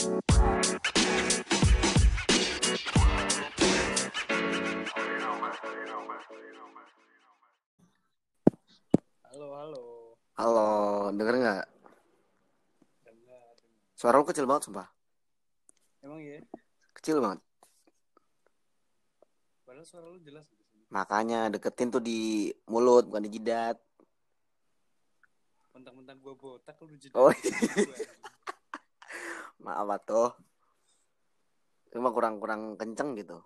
Halo, halo. Halo, denger nggak? Suara lu kecil banget, sumpah. Emang iya? Kecil banget. Padahal suara lu jelas. Makanya deketin tuh di mulut, bukan di jidat. Mentang-mentang gua botak lu jadi. Oh, Maaf tuh. Cuma kurang-kurang kenceng gitu.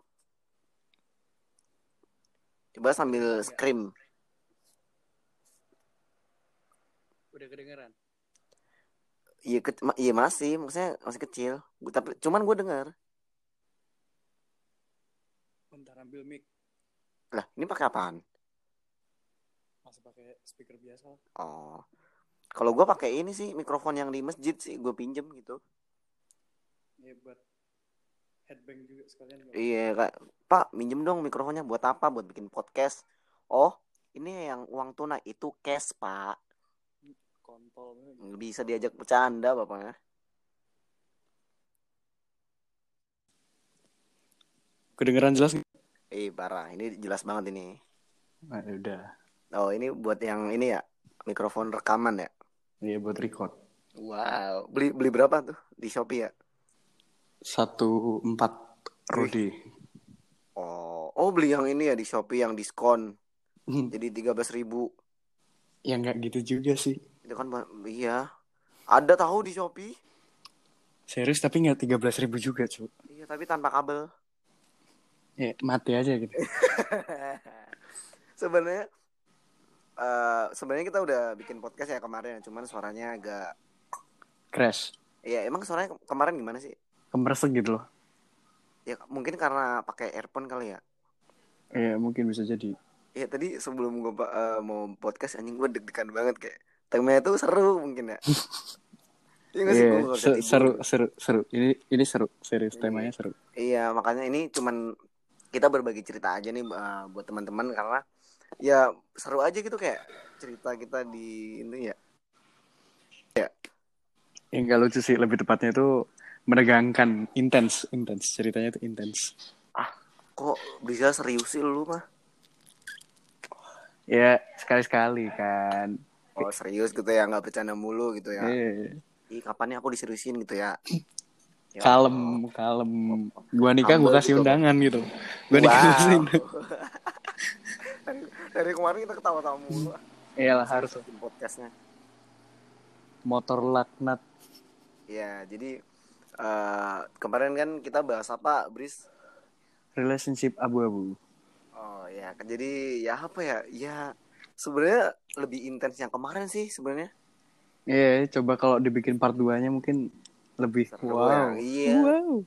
Coba sambil scream. Udah kedengeran. Iya, ke- iya masih, maksudnya masih kecil. Gua, tapi cuman gue dengar. Bentar ambil mic. Lah, ini pakai apaan? Masa pakai speaker biasa. Oh. Kalau gue pakai ini sih mikrofon yang di masjid sih, gue pinjem gitu. Iya buat headbang juga sekalian. Iya, kak. Pak, minjem dong mikrofonnya buat apa? Buat bikin podcast. Oh, ini yang uang tunai itu cash, Pak. Kontol bisa diajak bercanda, bapaknya. Kedengeran jelas nggak? Eh, parah. Ini jelas banget ini. Nah, udah. Oh, ini buat yang ini ya, mikrofon rekaman ya. Iya buat record. Wow, beli beli berapa tuh di Shopee ya? Satu empat Rudi. Oh, oh beli yang ini ya di Shopee yang diskon. Jadi 13.000 ribu. ya nggak gitu juga sih. Itu kan iya. Ada tahu di Shopee? Serius tapi nggak tiga belas ribu juga cu. Iya, tapi tanpa kabel. Ya mati aja gitu. sebenarnya eh sebenarnya kita udah bikin podcast ya kemarin cuman suaranya agak Crash. ya emang suaranya ke- kemarin gimana sih Kemeresek gitu loh. ya mungkin karena pakai earphone kali ya Iya mungkin bisa jadi. ya tadi sebelum gue mau podcast anjing gue deg-degan banget kayak temanya tuh seru mungkin ya Iya sih? Iya, seru, seru, seru. Ini ini seru, serius Iya. temanya seru. Iya, makanya ini cuman kita berbagi cerita aja nih eh, buat teman-teman karena ya seru aja gitu kayak cerita kita di ini ya. Yang gak lucu sih, lebih tepatnya itu menegangkan, intens, intens. Ceritanya itu intens. Kok bisa serius sih lu mah? Ya sekali-sekali kan. Oh serius gitu ya, nggak bercanda mulu gitu ya. Eh, Ih, kapan nih aku diseriusin gitu ya? Ya kalem, kalem. Gua nikah gua kasih gitu. undangan gitu. Gua nikah Wow. kasih dari, dari kemarin kita ketawa-tawa mulu. Iyalah harus. Podcastnya. Motor laknat. Ya, jadi eh kemarin kan kita bahas apa, Bris? Relationship abu-abu. Oh ya, jadi ya apa ya? Ya sebenarnya lebih intens yang kemarin sih sebenarnya. Iya, coba kalau dibikin part 2-nya mungkin lebih Seru wow. ya, iya. Wow.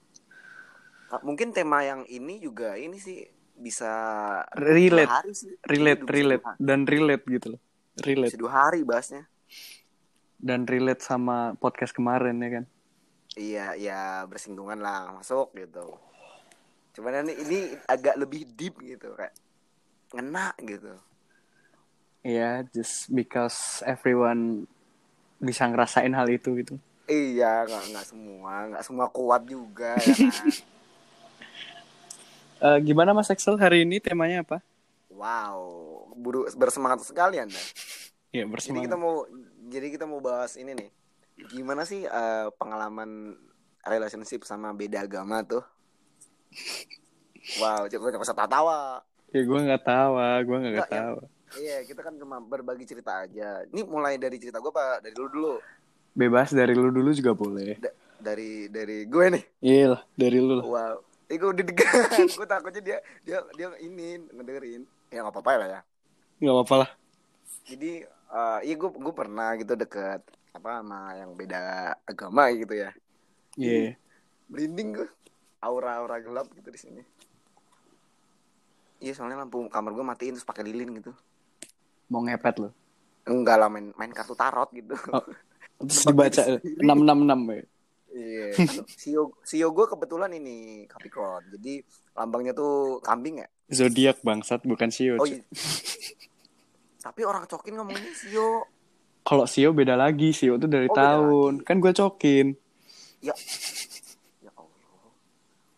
Mungkin tema yang ini juga ini sih bisa Relate. sih. Relate, Iya, relate dua- dan relate gitu loh. Relate Bisa dua hari bahasnya. dan relate sama podcast kemarin ya kan. Iya, ya bersinggungan lah masuk gitu. Cuman ini, ini agak lebih deep gitu kayak ngena gitu. Iya, just because everyone bisa ngerasain hal itu gitu. Iya, nggak nggak semua, nggak semua kuat juga ya kan. Eh, gimana Mas Excel hari ini temanya apa? wow, buru bersemangat sekali anda. Ya Jadi bersemangat. kita mau, jadi kita mau bahas ini nih. Gimana sih eh, pengalaman relationship sama beda agama tuh? Wow, coba coba usah tawa. Ya gue nggak tawa, gue nggak Nggak, ya. tawa. Iya, kita kan cuma berbagi cerita aja. Ini mulai dari cerita gue pak, dari lu dulu. Bebas dari lu dulu juga boleh. Da- dari dari gue nih. Iya lah, dari lu lah. Wow. Gue udah degan. gue takutnya dia dia dia ini ngedengerin. Ya nggak apa-apa lah ya. Gak apa-apa lah. Jadi eh iya gue gue pernah gitu deket apa sama yang beda agama gitu ya. Iya. Merinding gue. Aura-aura gelap gitu di sini. Iya soalnya lampu kamar gue matiin terus pakai lilin gitu. Mau ngepet lo. Enggak lah main main kartu tarot gitu. Oh. Terus dibaca 666 ya. Iya. Sio Sio gue kebetulan ini Capricorn. Jadi lambangnya tuh kambing ya. Zodiak bangsat bukan Sio. Oh iya. Tapi orang cokin ngomongnya Sio. Kalau Sio beda lagi, Sio tuh dari Oh, tahun. Kan gue cokin. Ya.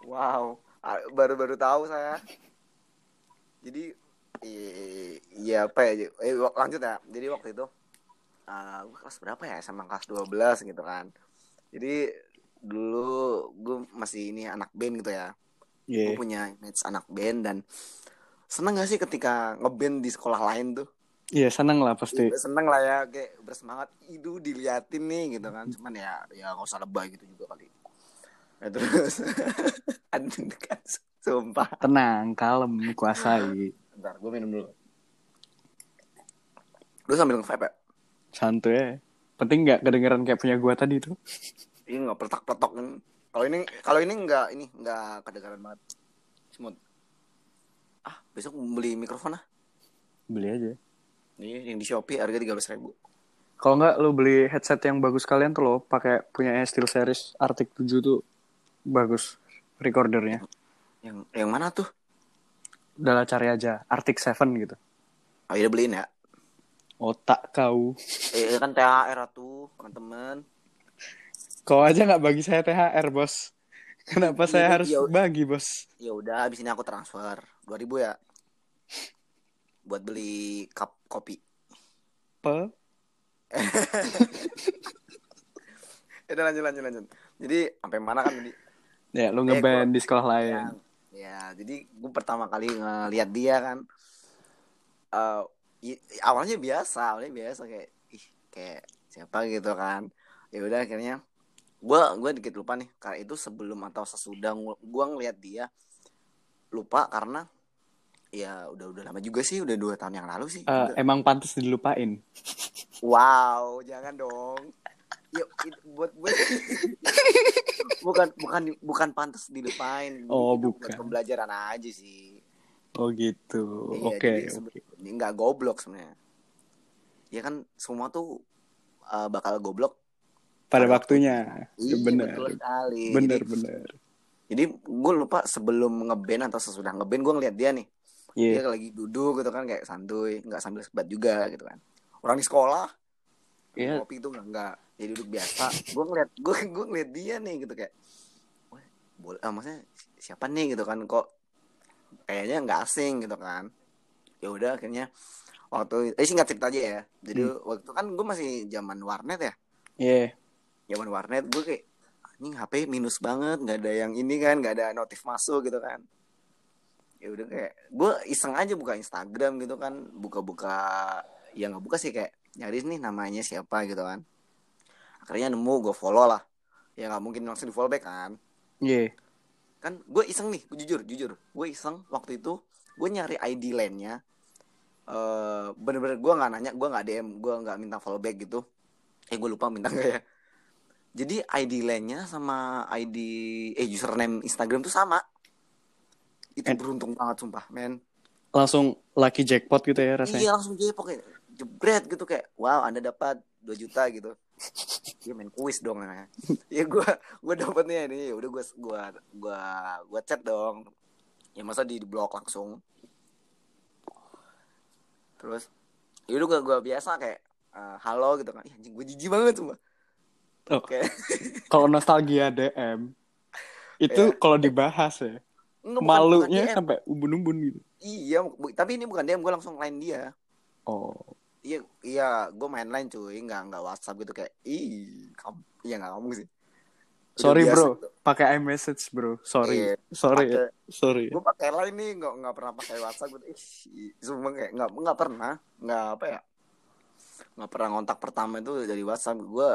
Wow, Ah, baru-baru tahu saya. Jadi iya apa ya? Eh, lanjut ya. Jadi waktu itu ah, gue kelas berapa ya? Sama kelas 12 gitu kan. Jadi dulu gue masih ini anak band gitu ya. Iya. Gue punya image anak band dan seneng gak sih ketika ngeband di sekolah lain tuh? Iya, seneng lah pasti. Iya, seneng lah ya kayak bersemangat. Itu diliatin nih gitu kan. Cuman ya ya nggak usah lebay gitu juga kali. Ya, terus. Kan sumpah. Tenang, kalem, kuasai. bentar gue minum dulu. Lu sambil nge-vape ya? Santuy ya. Penting nggak kedengeran kayak punya gua tadi tuh. ini nggak peletak peletok kan kalau ini kalau ini nggak ini nggak kedengaran banget. Smooth. Ah besok beli mikrofon ah. Beli aja. Ini yang di shopee harga tiga ribu Kalau nggak lu beli headset yang bagus kalian tuh lo pakai punya SteelSeries Arctic 7 tuh bagus recordernya. yang yang mana tuh Udah lah cari aja Arctic 7 gitu. oh iya beliin ya Otak kau. eh kan THR tuh teman-teman Kau aja nggak bagi saya THR bos. Kenapa Iya, saya iya, harus iya. bagi bos? ya udah abis ini aku transfer 2000 ya buat beli cup kopi. Pe? ya udah lanjut lanjut lanjut. Jadi sampai mana kan tadi? Ya lu Eh, ngeband gua- di sekolah lain. ya, ya jadi gue pertama kali ngeliat dia kan. Eh i- awalnya biasa awalnya biasa kayak ih kayak siapa gitu kan. Ya udah akhirnya gue gue dikit lupa nih karena itu sebelum atau sesudah gue ngeliat dia lupa karena ya udah udah lama juga sih udah dua tahun yang lalu sih Udah. emang pantas dilupain. Wow, jangan dong. Yuk, it- buat buat bukan bukan bukan pantas dilupain. Oh, Itu bukan. Pembelajaran aja sih. Oh gitu. Iya, Oke. jadi sebe- Ini nggak goblok sebenarnya. Ya kan semua tuh uh, bakal goblok. Pada pada waktunya. Iya, bener. betul sekali. Bener Jadi, bener. jadi gue lupa sebelum ngeband atau sesudah ngeband gue ngeliat dia nih. Iya. Dia lagi duduk gitu kan kayak santuy, nggak sambil sebat juga gitu kan. Orang di sekolah Iya. kopi itu nggak nggak ya duduk biasa gue ngeliat gue gue ngeliat dia nih gitu kayak wah boleh ah, maksudnya si- siapa nih gitu kan kok kayaknya nggak asing gitu kan ya udah akhirnya waktu eh singkat cerita aja ya jadi waktu itu kan gue masih zaman warnet ya Iya. zaman warnet gue kayak anjing HP minus banget nggak ada yang ini kan nggak ada notif masuk gitu kan ya udah kayak gue iseng aja buka Instagram gitu kan buka-buka ya nggak buka sih kayak nyari nih namanya siapa gitu kan. Akhirnya nemu gue follow lah. Ya nggak mungkin langsung di follow back kan. Iya. kan gue iseng nih gue jujur jujur. Gue iseng waktu itu gue nyari ID lainnya eh bener-bener gue nggak nanya gue nggak DM gue nggak minta follow back gitu. Eh gue lupa minta nggak ya. Jadi ID lainnya sama ID eh username Instagram tuh sama itu Eh. beruntung banget sumpah men Langsung lucky jackpot gitu ya rasanya. iya langsung jepok kayak jebret gitu kayak wow anda dapat 2 juta gitu dia main kuis dong ya ya gue gue dapetnya ini ya udah gue gue gue gue chat dong ya masa di blok langsung terus ya udah gue gue biasa kayak eh, halo gitu kan Ih, anjing gue jijik banget cuma Oh. oke Kalau nostalgia DM itu Iya. kalau dibahas ya Enggak, bukan- bukan malunya DM. sampai ubun-ubun gitu. iya bu- tapi ini bukan DM gue langsung line dia Oh. iya iya gue main line cuy nggak nggak WhatsApp gitu kayak ih kamu iya nggak ngomong sih Udah Sorry biasa bro, gitu. pakai iMessage bro. Sorry, Iya, sorry, ya. pakai- sorry. gue pakai line nih nggak nggak pernah pakai WhatsApp gitu ih sumpah kayak nggak nggak pernah nggak apa ya nggak pernah ngontak pertama itu dari WhatsApp gue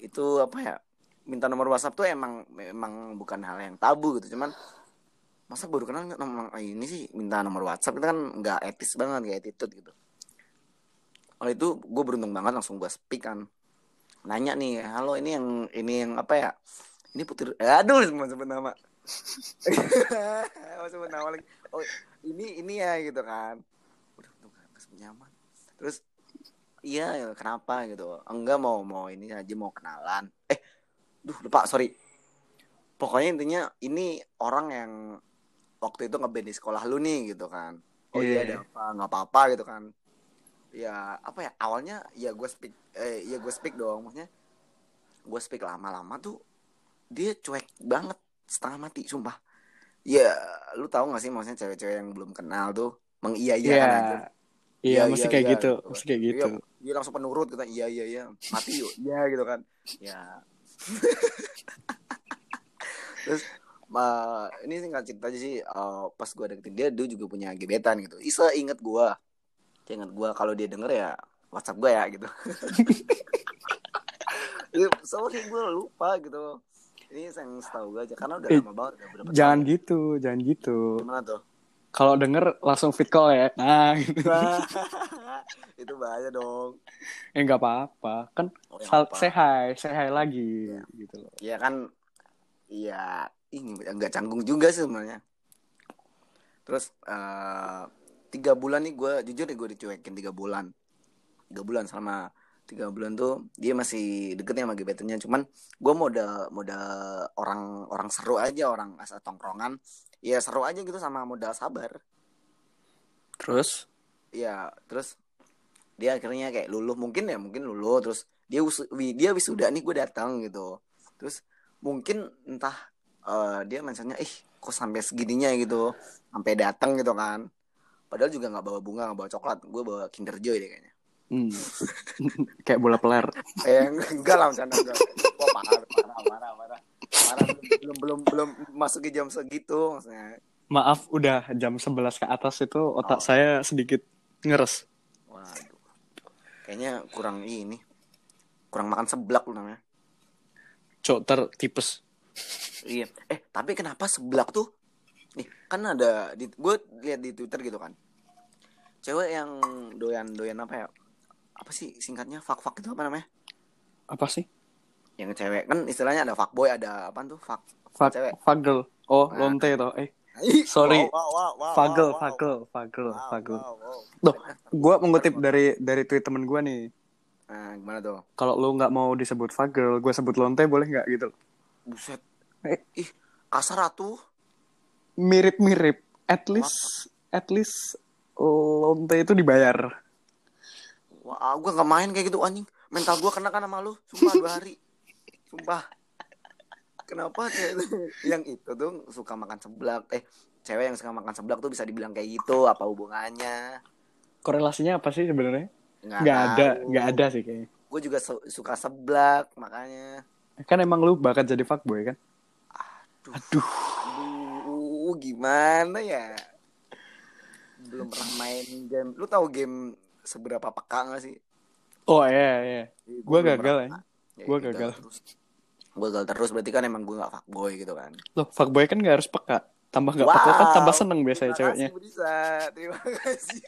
itu apa ya minta nomor WhatsApp tuh emang memang bukan hal yang tabu gitu cuman masa baru kenal nomor ini sih minta nomor WhatsApp itu kan nggak etis banget nggak attitude gitu. Oleh itu gue beruntung banget langsung gue speak kan. Nanya nih halo ini yang ini yang apa ya? Ini putri aduh semua sebut nama. Oh, sebut nama lagi. Oh ini ini ya gitu kan. Udah untung nyaman. Terus iya ya, kenapa? Gitu. Enggak mau mau ini aja mau kenalan. Eh duh lupa sorry. Pokoknya intinya ini orang yang waktu itu ngeband di sekolah lu nih gitu kan oh iya Iya. ada apa nggak apa-apa gitu kan ya apa ya awalnya ya gue speak eh ya gue speak dong maksudnya gue speak lama-lama tuh dia cuek banget setengah mati sumpah ya lu tahu gak sih maksudnya cewek-cewek yang belum kenal tuh mengiya iya Iya. kan aja Iya, mesti kayak iya, gitu, gitu. mesti kayak Iya, gitu. dia langsung penurut kita iya iya iya mati yuk iya gitu kan ya terus ma- ini singkat cerita aja sih eh, pas gue deketin dia dia juga punya gebetan gitu Isa inget gue dia inget gue kalau dia denger ya WhatsApp gue ya gitu Ya, sorry gue lupa gitu ini yang setahu gue aja karena udah Eh, lama banget udah berapa Jangan tahun. gitu, jangan gitu. gimana tuh Kalau denger langsung fit call ya. Nah, gitu. Itu bahaya dong eh nggak apa-apa. Kan Oh, ya apa? say hi, say hi lagi gitu loh. ya kan iya nggak canggung juga sih sebenarnya. Terus eh, tiga bulan nih gue jujur nih gue dicuekin tiga bulan. Tiga bulan selama tiga bulan tuh dia masih deketnya sama gebetannya. Cuman gue modal modal orang orang seru aja orang asal tongkrongan. Ya seru aja gitu sama modal sabar. Terus? Ya terus dia akhirnya kayak luluh. Mungkin ya mungkin luluh. Terus dia wis- wi- dia wisuda nih gue datang gitu. Terus mungkin entah eh, dia mentionnya ih kok sampai segininya gitu sampai datang gitu kan padahal juga nggak bawa bunga nggak bawa coklat gue bawa Kinder Joy deh kayaknya hmm. kayak bola peler. eh enggak lah bercanda enggak Wah, parah parah parah parah parah belum belum belum masuk ke jam segitu maksudnya Maaf, udah jam 11 ke atas itu otak Oh. saya sedikit ngeres. waduh kayaknya kurang ini kurang makan seblak lu namanya Cok tertipes. Iya. Eh, tapi kenapa seblak tuh? Nih, kan ada di gue lihat di Twitter gitu kan. Cewek yang doyan-doyan apa ya? Apa sih singkatnya? Fuck-fuck itu apa namanya? Apa sih? Yang cewek kan istilahnya ada fuckboy, ada apa tuh? Fuck. Fag Cewek. fagel. Oh, Nah. lonte toh. Eh, Sorry. wow, wow, wow, fagel, fagel, fagel, fagel. Tuh, Gua mengutip dari dari tweet temen gua nih. Nah, gimana tuh? Kalau lu nggak mau disebut fagel, gue sebut lonte boleh nggak gitu? Buset. Eh. Ih, kasar atuh. Mirip-mirip. At least, at least lonte itu dibayar. Wah, gue gak main kayak gitu anjing. Mental gue kena kan sama lu. Sumpah dua hari. Sumpah. Kenapa cewek yang itu tuh suka makan seblak? Eh, cewek yang suka makan seblak tuh bisa dibilang kayak gitu. Apa hubungannya? Korelasinya apa sih sebenarnya? Nggak ada, nggak ada sih kayaknya. Gue juga su- suka seblak, makanya. Kan emang lu bakat jadi fuckboy kan? Aduh. Aduh, gimana ya? Belum pernah main game. Lu tahu game seberapa peka gak sih? Oh iya iya. Gua belum gagal, pernah. Ya, Gua gagal gagal. terus. Gua gagal terus berarti kan emang gue gak fuckboy gitu kan. Loh, fuckboy kan nggak harus peka. Tambah nggak peka kan tambah seneng biasanya Terima ceweknya. kasih Budisa. Terima kasih.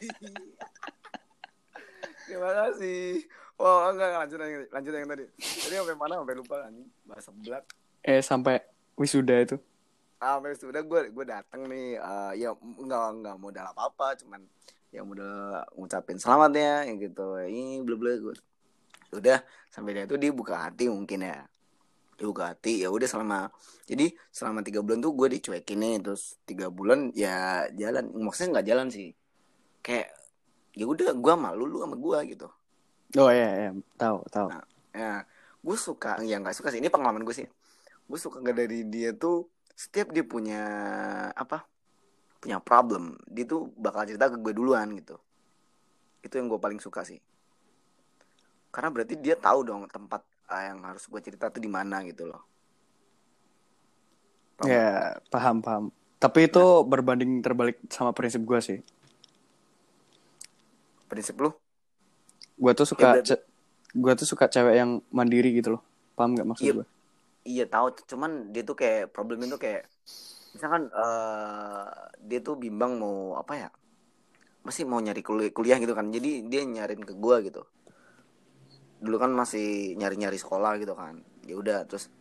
Terima kasih. Oh enggak enggak, lanjut yang lanjut yang tadi. Tadi sampai mana sampai lupa kan bahasa belak. Eh sampai wisuda itu. Ah, sudah gue gue datang nih eh, ya enggak enggak modal apa apa cuman ya modal ngucapin selamat ya yang gitu. Ini belum belum gue. Udah sampai dia tuh dia buka hati mungkin ya. Dia buka hati ya udah selama jadi selama tiga bulan tuh gue dicuekin nih terus tiga bulan ya jalan maksudnya nggak jalan sih kayak ya udah gue malu lu sama gue gitu Oh iya iya, tahu tahu. Nah. ya gue suka ya nggak suka sih ini pengalaman gue sih gue suka nggak dari dia tuh setiap dia punya apa punya problem dia tuh bakal cerita ke gue duluan gitu itu yang gue paling suka sih karena berarti dia tahu dong tempat eh, yang harus gue cerita tuh di mana gitu loh Paham? Ya, paham paham. Tapi itu berbanding terbalik sama prinsip gue sih. prinsip lu Gue tuh Ya, suka ce- gue tuh suka cewek yang mandiri gitu loh. Paham nggak maksud Iya. gue? Iya tahu, cuman dia tuh kayak problemnya tuh kayak misalkan eh dia tuh bimbang mau apa ya? Masih mau nyari kuliah, kuliah gitu kan. Jadi dia nyariin ke gua gitu. Dulu kan masih nyari-nyari sekolah gitu kan. Ya udah terus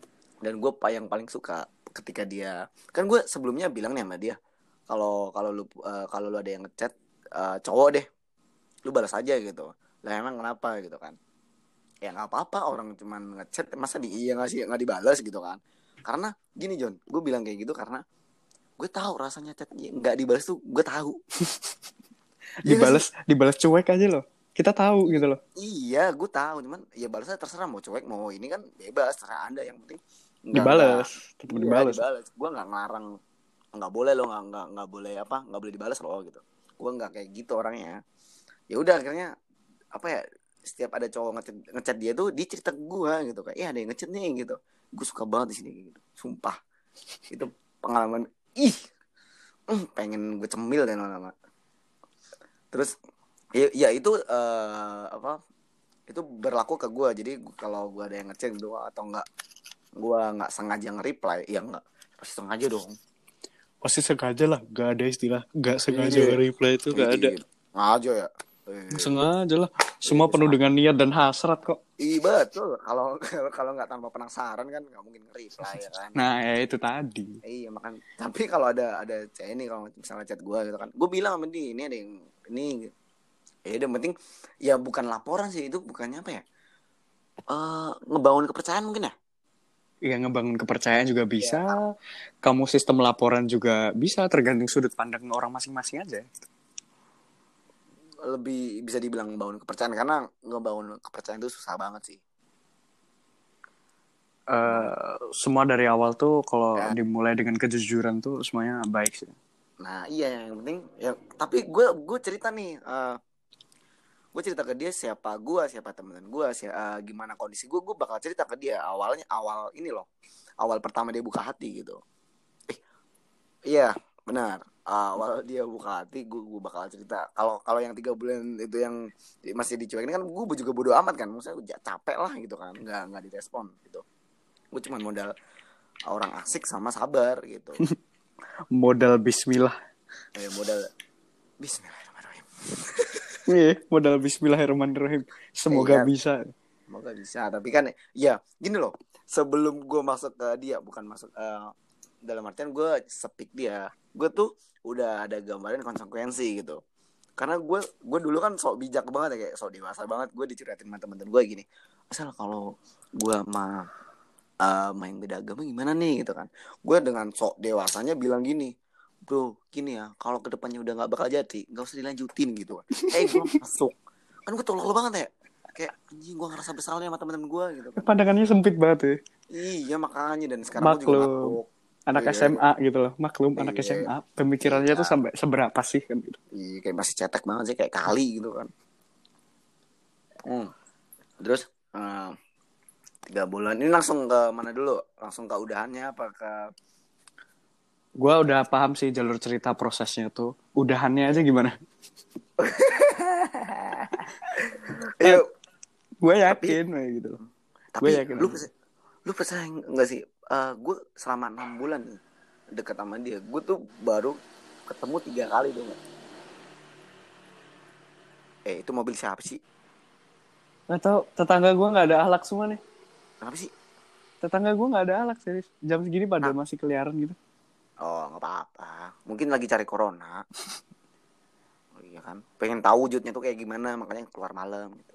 dan gue yang paling suka ketika dia kan gue sebelumnya bilang nih sama dia kalau kalau lu eh, kalau lu ada yang ngechat eh, cowok deh lu balas aja gitu lah emang kenapa gitu kan ya nggak apa-apa orang cuman ngechat masa di iya nggak sih nggak dibalas gitu kan karena gini John gue bilang kayak gitu karena gue tahu rasanya chat nggak dibalas tuh gue tahu Iya? Dibales dibales cuek aja loh. Kita tahu gitu loh. iya gue tahu cuman ya balasnya terserah mau cuek mau ini kan bebas terserah anda yang penting nggak- Dibales, nggak- tetap iya, dibales. dibales gue nggak ngelarang nggak boleh lo nggak nggak nggak boleh apa nggak boleh dibalas lo gitu gue nggak kayak gitu orangnya ya udah akhirnya apa ya setiap ada cowok ngechat, ngechat dia tuh dia cerita ke gue gitu kayak ya ada yang ngechat nih gitu. Gue suka banget di sini gitu. Sumpah. Itu pengalaman ih mm, pengen gue cemil dan lama-lama. Terus ya, ya itu eh, apa itu berlaku ke gue jadi kalau gue ada yang ngechat gitu atau enggak gue nggak sengaja nge-reply ya enggak pasti sengaja dong. Pasti sengaja lah, gak ada istilah. Gak sengaja Iya. reply itu gak ada. Iya, Sengaja ya. Eh, Sengaja lah. Semua penuh dengan niat dan hasrat kok. Iya betul. Kalau kalau nggak tanpa penasaran kan nggak mungkin reply ya kan. Nah, ya itu tadi. Iya makan. Tapi kalau ada ada cewek nih kalau misalnya chat gue gitu kan, gue bilang sama dia ini ada yang ini. gitu. Ya udah penting ya bukan laporan sih itu bukannya apa ya? Eh ngebangun kepercayaan mungkin ya. Ya ngebangun kepercayaan juga bisa. Kamu sistem laporan juga bisa tergantung sudut pandang orang masing-masing aja. Lebih bisa dibilang ngebangun kepercayaan karena ngebangun kepercayaan itu susah banget sih. Eh, semua dari awal tuh kalau Ya. dimulai dengan kejujuran tuh semuanya baik sih. Nah iya yang penting ya tapi gue gue cerita nih eh gue cerita ke dia siapa gue siapa teman gue si, eh, gimana kondisi gue gue bakal cerita ke dia awalnya awal ini loh awal pertama dia buka hati gitu eh iya benar awal dia buka hati gue gue bakal cerita kalau kalau yang tiga bulan itu yang masih dicuekin kan gue juga bodo amat kan maksudnya gue capek lah gitu kan nggak nggak direspon gitu gue cuma modal orang asik sama sabar gitu Modal bismillah. eh, modal Bismillahirrahmanirrahim Iya, modal bismillahirrahmanirrahim. Semoga Iya. bisa. Semoga bisa, tapi kan ya gini loh. Sebelum gue masuk ke dia, bukan masuk eh, dalam artian gue sepik dia, gue tuh udah ada gambaran konsekuensi gitu. Karena gue gue dulu kan sok bijak banget ya kayak sok dewasa banget. Gue diceritain sama temen-temen gue gini. Asal kalau gue mah eh, main beda agama gimana nih gitu kan. Gue dengan sok dewasanya bilang gini. Bro, gini ya, kalau ke depannya udah nggak bakal jadi, nggak usah dilanjutin gitu. Eh, gue masuk. Kan gue tolol banget ya kayak anjing gue ngerasa bersalah sama teman-teman gue gitu kan. Pandangannya sempit banget ya. Iya makanya dan sekarang gue juga Maklum. Anak Iya. SMA gitu loh. Maklum anak Iya. SMA. Pemikirannya Iya. tuh sampai seberapa sih kan gitu. Iya kayak masih cetek banget sih kayak kali gitu kan. Hmm. Terus eh, tiga bulan ini langsung ke mana dulu? Langsung ke udahannya apa ke Gua udah paham sih jalur cerita prosesnya tuh. Udahannya aja gimana? Iya, Gue yakin gitu loh. tapi gue yakin lu percaya, lu percaya nggak sih? Eh gue selama enam bulan nih deket sama dia, gue tuh baru ketemu tiga kali nggak? Eh itu mobil siapa sih? Nggak tahu tetangga gue nggak ada ahlak semua nih. Kenapa sih? Tetangga gue nggak ada ahlak serius. Jam segini pada Nah. masih keliaran gitu. Oh nggak apa-apa. Mungkin lagi cari corona. Oh, iya kan. Pengen tahu wujudnya tuh kayak gimana, makanya keluar malam. Gitu.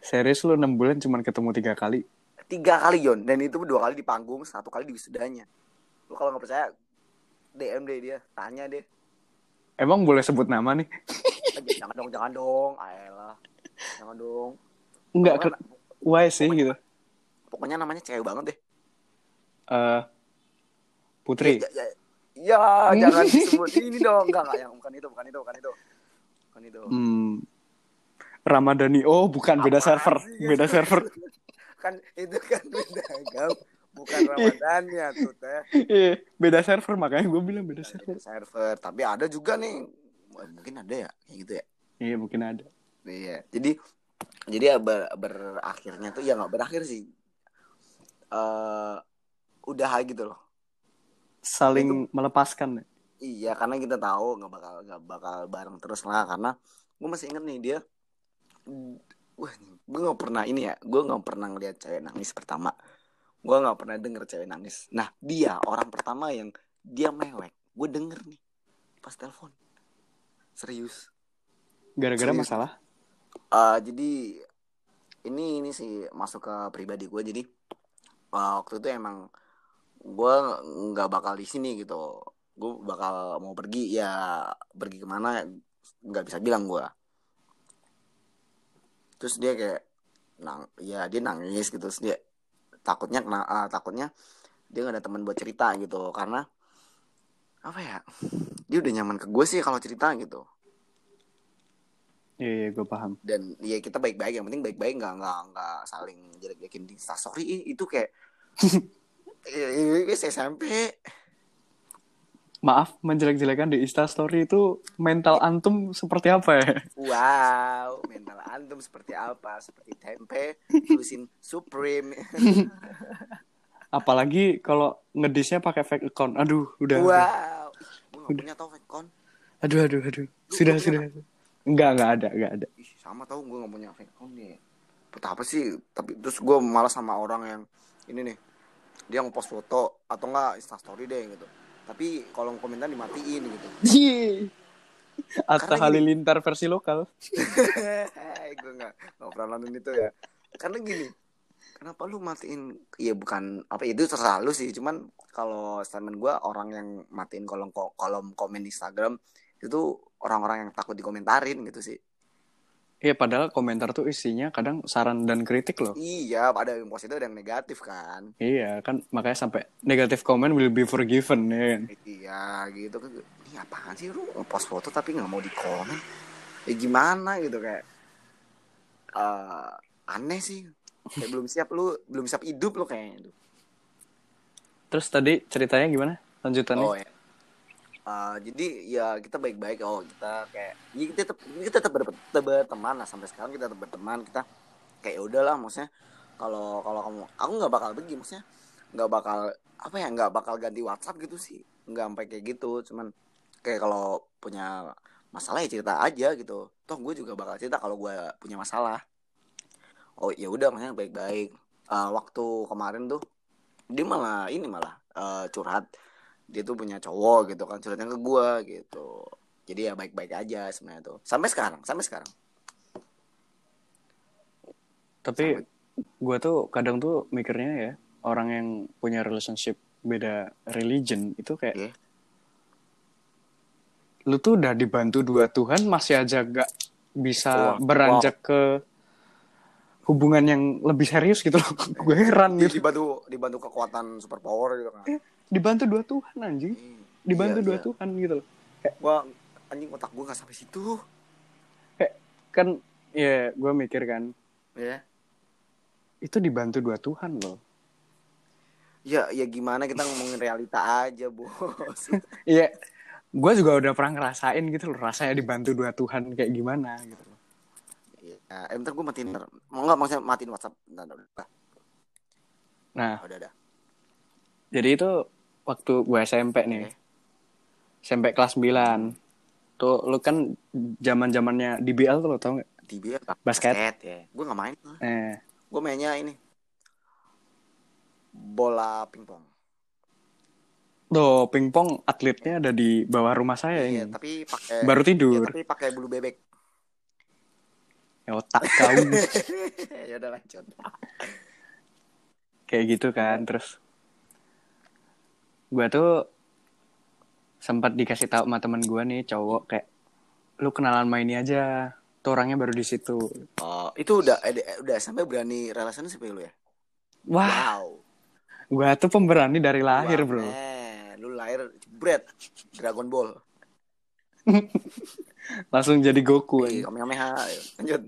Serius lu 6 bulan cuman ketemu tiga kali. Tiga kali Yon, dan itu dua kali di panggung, satu kali di wisudanya. Lu kalau nggak percaya, DM deh dia, tanya deh. Emang boleh sebut nama nih? Eh, jangan dong, jangan dong. Ayolah. Jangan dong. Pokoknya, ke- why sih gitu? pokoknya namanya cewek banget deh. Eh Putri. Ya, ya, ya, jangan disebut ini dong. Enggak, enggak, yang bukan itu, bukan itu, bukan itu. Bukan itu. Hmm. Ramadhani. Oh, bukan beda server. sih? Beda server. kan itu kan beda agam. Bukan Ramadannya tuh teh. Iya, beda server makanya gue bilang beda server. server tapi ada juga nih mungkin ada ya kayak gitu ya Iya, mungkin ada. iya jadi jadi ya ber- berakhirnya tuh ya nggak berakhir sih eh udah gitu loh Saling melepaskan. ya. iya karena kita tahu nggak bakal nggak bakal bareng terus lah karena gue masih inget nih dia wah gue nggak pernah ini ya gue nggak pernah ngeliat cewek nangis pertama. Gue nggak pernah denger cewek nangis. Nah dia orang pertama yang dia mewek gue denger nih pas telepon. Serius. Gara-gara Serius. masalah. Eh, jadi ini ini sih masuk ke pribadi gue jadi eh, waktu itu emang gue nggak bakal di sini gitu. Gue bakal mau pergi ya pergi ke mana nggak bisa bilang gue terus dia kayak nang ya dia nangis gitu. Terus dia takutnya kena ah, takutnya dia nggak ada teman buat cerita gitu. Karena apa ya dia udah nyaman ke gue sih kalau cerita gitu. Iya, iya gue paham. dan ya kita baik-baik yang penting baik-baik nggak nggak nggak saling jelek-jelekin di instastory Ih, itu kayak ini SMP Maaf, menjelek-jelekan di Instastory itu mental antum seperti apa ya? wow mental antum seperti apa seperti tempe tulisin supreme Apalagi kalau ngedisnya pakai fake account. Aduh, udah. wow gue nggak punya tau fake Aduh, aduh, aduh. Sudah, punya sudah. Enggak, enggak ada, enggak ada. Ih, sama tau gue gak punya fake account nih apa sih tapi terus gue malas sama orang yang ini nih dia ngepost foto atau enggak instastory deh gitu tapi kolom komentar dimatiin gitu. Atta Karena Halilintar versi lokal. gue nggak nggak pernah nonton itu ya. Karena gini kenapa lu matiin ya bukan apa itu terserah lu sih. Cuman kalau statement gue orang yang matiin kolom kolom komen Instagram itu orang-orang yang takut dikomentarin gitu sih Iya, padahal komentar tuh isinya kadang saran dan kritik loh. iya ada yang positif ada yang negatif kan Iya, kan makanya sampai negatif comment will be forgiven ya kan. Iya gitu kan Ini apaan sih lu ngepost foto tapi nggak mau di komen Ya gimana gitu kayak eh Aneh sih Kayak belum siap lu Belum siap hidup lu kayaknya tuh Terus tadi ceritanya gimana? Lanjutannya? Oh ya Eh, jadi ya kita baik-baik oh kita kayak ya kita tetap kita tetap ber- berteman lah sampai sekarang kita tetap berteman kita kayak ya udahlah maksudnya kalau kalau kamu aku nggak bakal pergi maksudnya nggak bakal apa ya nggak bakal ganti WhatsApp gitu sih nggak sampai kayak gitu cuman kayak kalau punya masalah ya cerita aja gitu toh gue juga bakal cerita kalau gue punya masalah. Oh ya udah maksudnya baik-baik. Eh, waktu kemarin tuh dia malah ini malah eh, curhat dia tuh punya cowok gitu kan curhatnya ke gue gitu jadi ya baik-baik aja sebenarnya tuh sampai sekarang sampai sekarang Tapi gue tuh kadang tuh mikirnya ya orang yang punya relationship beda religion itu kayak Iya. lu tuh udah dibantu dua Tuhan masih aja gak bisa Wah, beranjak ke hubungan yang lebih serius gitu loh. gue heran gitu. dibantu dibantu kekuatan super power gitu kan Dibantu dua Tuhan anjing. Dibantu Iya, dua iya. Tuhan gitu loh. gua anjing otak gua nggak sampai situ Kan ya gue mikir kan ya itu dibantu dua Tuhan loh. ya ya gimana kita ngomongin realita aja bos Iya, gue juga udah pernah ngerasain gitu loh rasanya dibantu dua Tuhan kayak gimana gitu loh. ya eh, bentar gua matiin bentar. mau nggak maksudnya matiin WhatsApp. Nah, udah udah jadi itu waktu gue SMP nih. SMP kelas 9 tuh lu kan zaman zamannya DBL tuh lo tau gak? di biar Basket. ya. Gua nggak main Eh, gua mainnya ini. Bola pingpong. Tuh pingpong atletnya ada di bawah rumah saya iya ini. tapi pakai Baru Iya, tidur. tapi pakai bulu bebek. Ya otak kau. Ya udah lanjut. Kayak gitu kan terus gue tuh sempat dikasih tahu sama teman gue nih cowok kayak lu kenalan main ini aja tuh orangnya baru di situ. Oh itu udah eh, udah sampai berani relationship ya lu ya? Wah. Wow. Gue tuh pemberani dari lahir bro. men, lu lahir jebret Dragon Ball. Langsung jadi Goku aja. Kamehameha lanjut.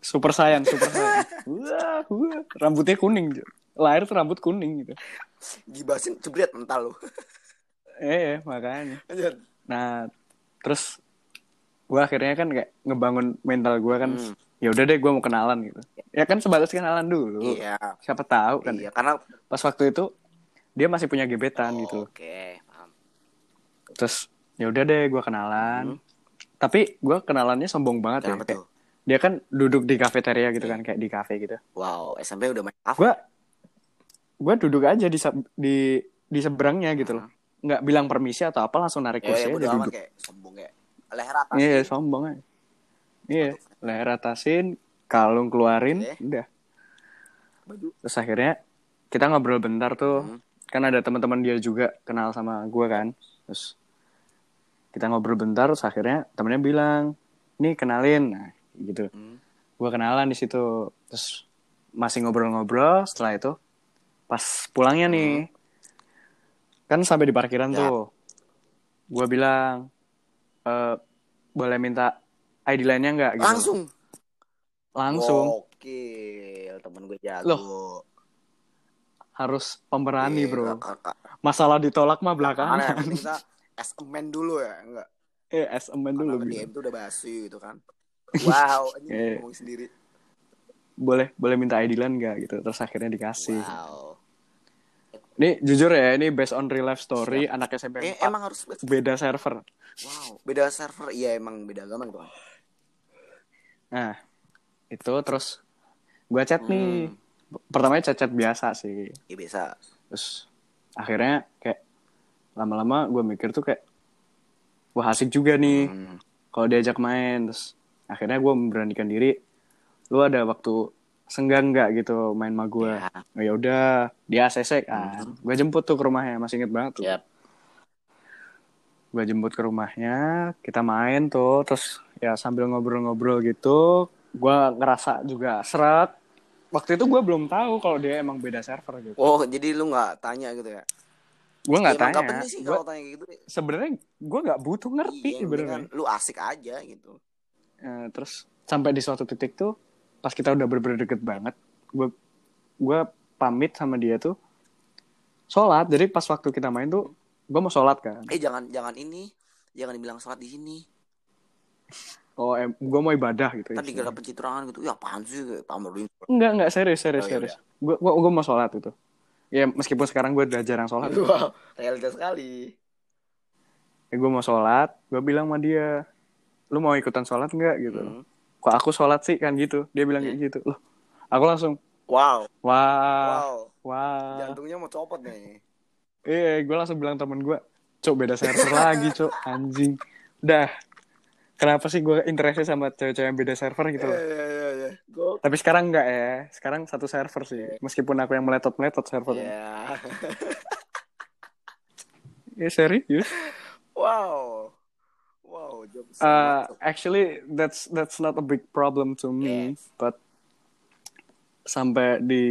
Super saiyan super saiyan. Wah, wah. rambutnya kuning Jo. Lahir tuh rambut kuning gitu. Gibasin jebret mental lu. Eh makanya. Lanjut. Nah terus gue akhirnya kan kayak ngebangun mental gue kan Hmm. ya udah deh gue mau kenalan gitu. Ya kan sebatas kenalan dulu. Iya. Siapa tahu kan iya karena pas waktu itu dia masih punya gebetan gitu. Oke paham. Terus ya udah deh gue kenalan. Tapi gue kenalannya sombong banget ya kenapa kayak tuh? dia kan duduk di kafeteria gitu kan kayak di kafe gitu. Wow SMP udah main kafe. Gue gue duduk aja di di di seberangnya gitu loh. Nggak bilang permisi atau apa langsung narik ya, kursi ya aja udah amat duduk. kayak sombong kayak leher atas. Iya sombong aja. Iya leher atasin kalung keluarin udah. Baju. Terus akhirnya kita ngobrol bentar tuh. Hmm. kan ada teman-teman dia juga kenal sama gue kan. Terus kita ngobrol bentar terus akhirnya temennya bilang nih kenalin. Nah gitu. Hmm. gue kenalan di situ. Terus masih ngobrol-ngobrol setelah itu pas pulangnya nih kan sampai di parkiran Ya. tuh gue bilang eh boleh minta ID lainnya nggak gitu Langsung. langsung Oke, temen gue jago. Loh, harus pemberani Iya, bro kak- kak- masalah ditolak mah belakangan kita as a man dulu ya, enggak. eh as a man dulu. DM itu udah basi gitu kan. Wow, ini Iya. ngomong sendiri. boleh boleh minta ID lain nggak gitu terus akhirnya dikasih Wow. Ini jujur ya ini based on real life story anak SMP Eh, 4, emang harus beda server wow, beda server. Iya, emang beda agama kan. nah itu terus gue chat nih Hmm. pertamanya chat chat biasa sih Iya biasa. terus akhirnya kayak lama-lama gue mikir tuh kayak wah asik juga nih Hmm. kalau diajak main terus akhirnya gue memberanikan diri lu ada waktu senggang nggak gitu main sama gue Ya. oh, ya udah dia ACC kan gue jemput tuh ke rumahnya masih inget banget tuh Yap. gue jemput ke rumahnya kita main tuh terus ya sambil ngobrol-ngobrol gitu gue ngerasa juga seret waktu itu gue belum tahu kalau dia emang beda server gitu Oh, jadi lu nggak tanya gitu ya? gue nggak Ya, tanya penting sih Gua- kalau tanya gitu. sebenarnya gue nggak butuh ngerti Iya, lu asik aja gitu. Eh, terus sampai di suatu titik tuh pas kita udah bener-bener deket banget gue gue pamit sama dia tuh sholat jadi pas waktu kita main tuh gue mau sholat kan Eh jangan jangan ini, jangan dibilang sholat di sini. oh em, gue mau ibadah gitu Tadi istilahnya. gara pencitraan gitu. Ya apaan sih tambahin. enggak enggak serius serius Oh, ya serius gue gue gue mau sholat itu ya meskipun sekarang gue udah jarang sholat Wow, realitas sekali. ya, gue mau sholat gue bilang sama dia lu mau ikutan sholat nggak gitu Hmm. Kok aku sholat sih kan gitu dia bilang kayak gitu loh aku langsung Wow. wah Wow. wah Jantungnya mau copot nih. Iya, gue langsung bilang temen gue, cok beda server lagi, cok anjing. Udah, kenapa sih gue interestnya sama cewek-cewek yang beda server gitu loh? Iya iya iya. Gue Tapi sekarang enggak ya, sekarang satu server sih. Meskipun aku yang meletot-meletot servernya. Iya. Ya serius. Wow. Wow, Uh, actually, that's that's not a big problem to me, Yes. but sampai di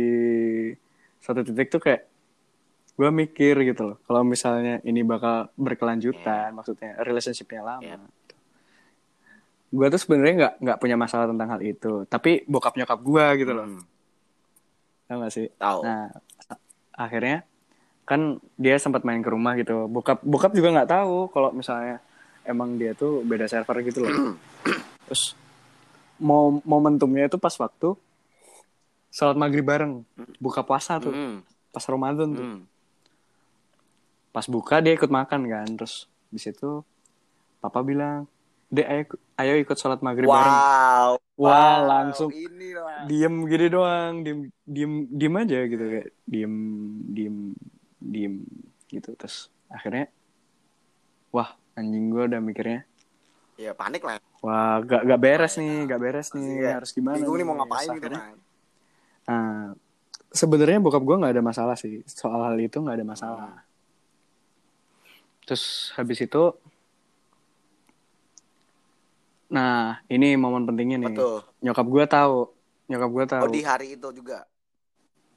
satu titik tuh kayak gue mikir gitu loh, kalau misalnya ini bakal berkelanjutan, maksudnya relationshipnya lama. Yeah. Gue tuh sebenarnya nggak nggak punya masalah tentang hal itu, tapi bokap nyokap gue gitu loh, Hmm. gak sih? Tahu. Nah, akhirnya kan dia sempat main ke rumah gitu. Bokap bokap juga nggak tahu kalau misalnya emang dia tuh beda server gitu loh. Terus mau momentumnya itu pas waktu sholat maghrib bareng, buka puasa tuh, Hmm. pas Ramadan tuh. Hmm. Pas buka dia ikut makan kan, terus di situ papa bilang, dek ayo, ayo ikut sholat maghrib bareng. Wow. Wah, langsung Ini lah. diem gini doang diem diem diem aja gitu kayak diem diem diem gitu terus akhirnya wah anjing gue udah mikirnya Ya panik lah. wah gak gak beres nih gak beres nih Iya. harus gimana Bingung nih mau ngapain gitu kan. nah sebenarnya bokap gue nggak ada masalah sih soal hal itu nggak ada masalah terus habis itu nah ini momen pentingnya nih Betul. nyokap gue tahu nyokap gue tahu Oh di hari itu juga.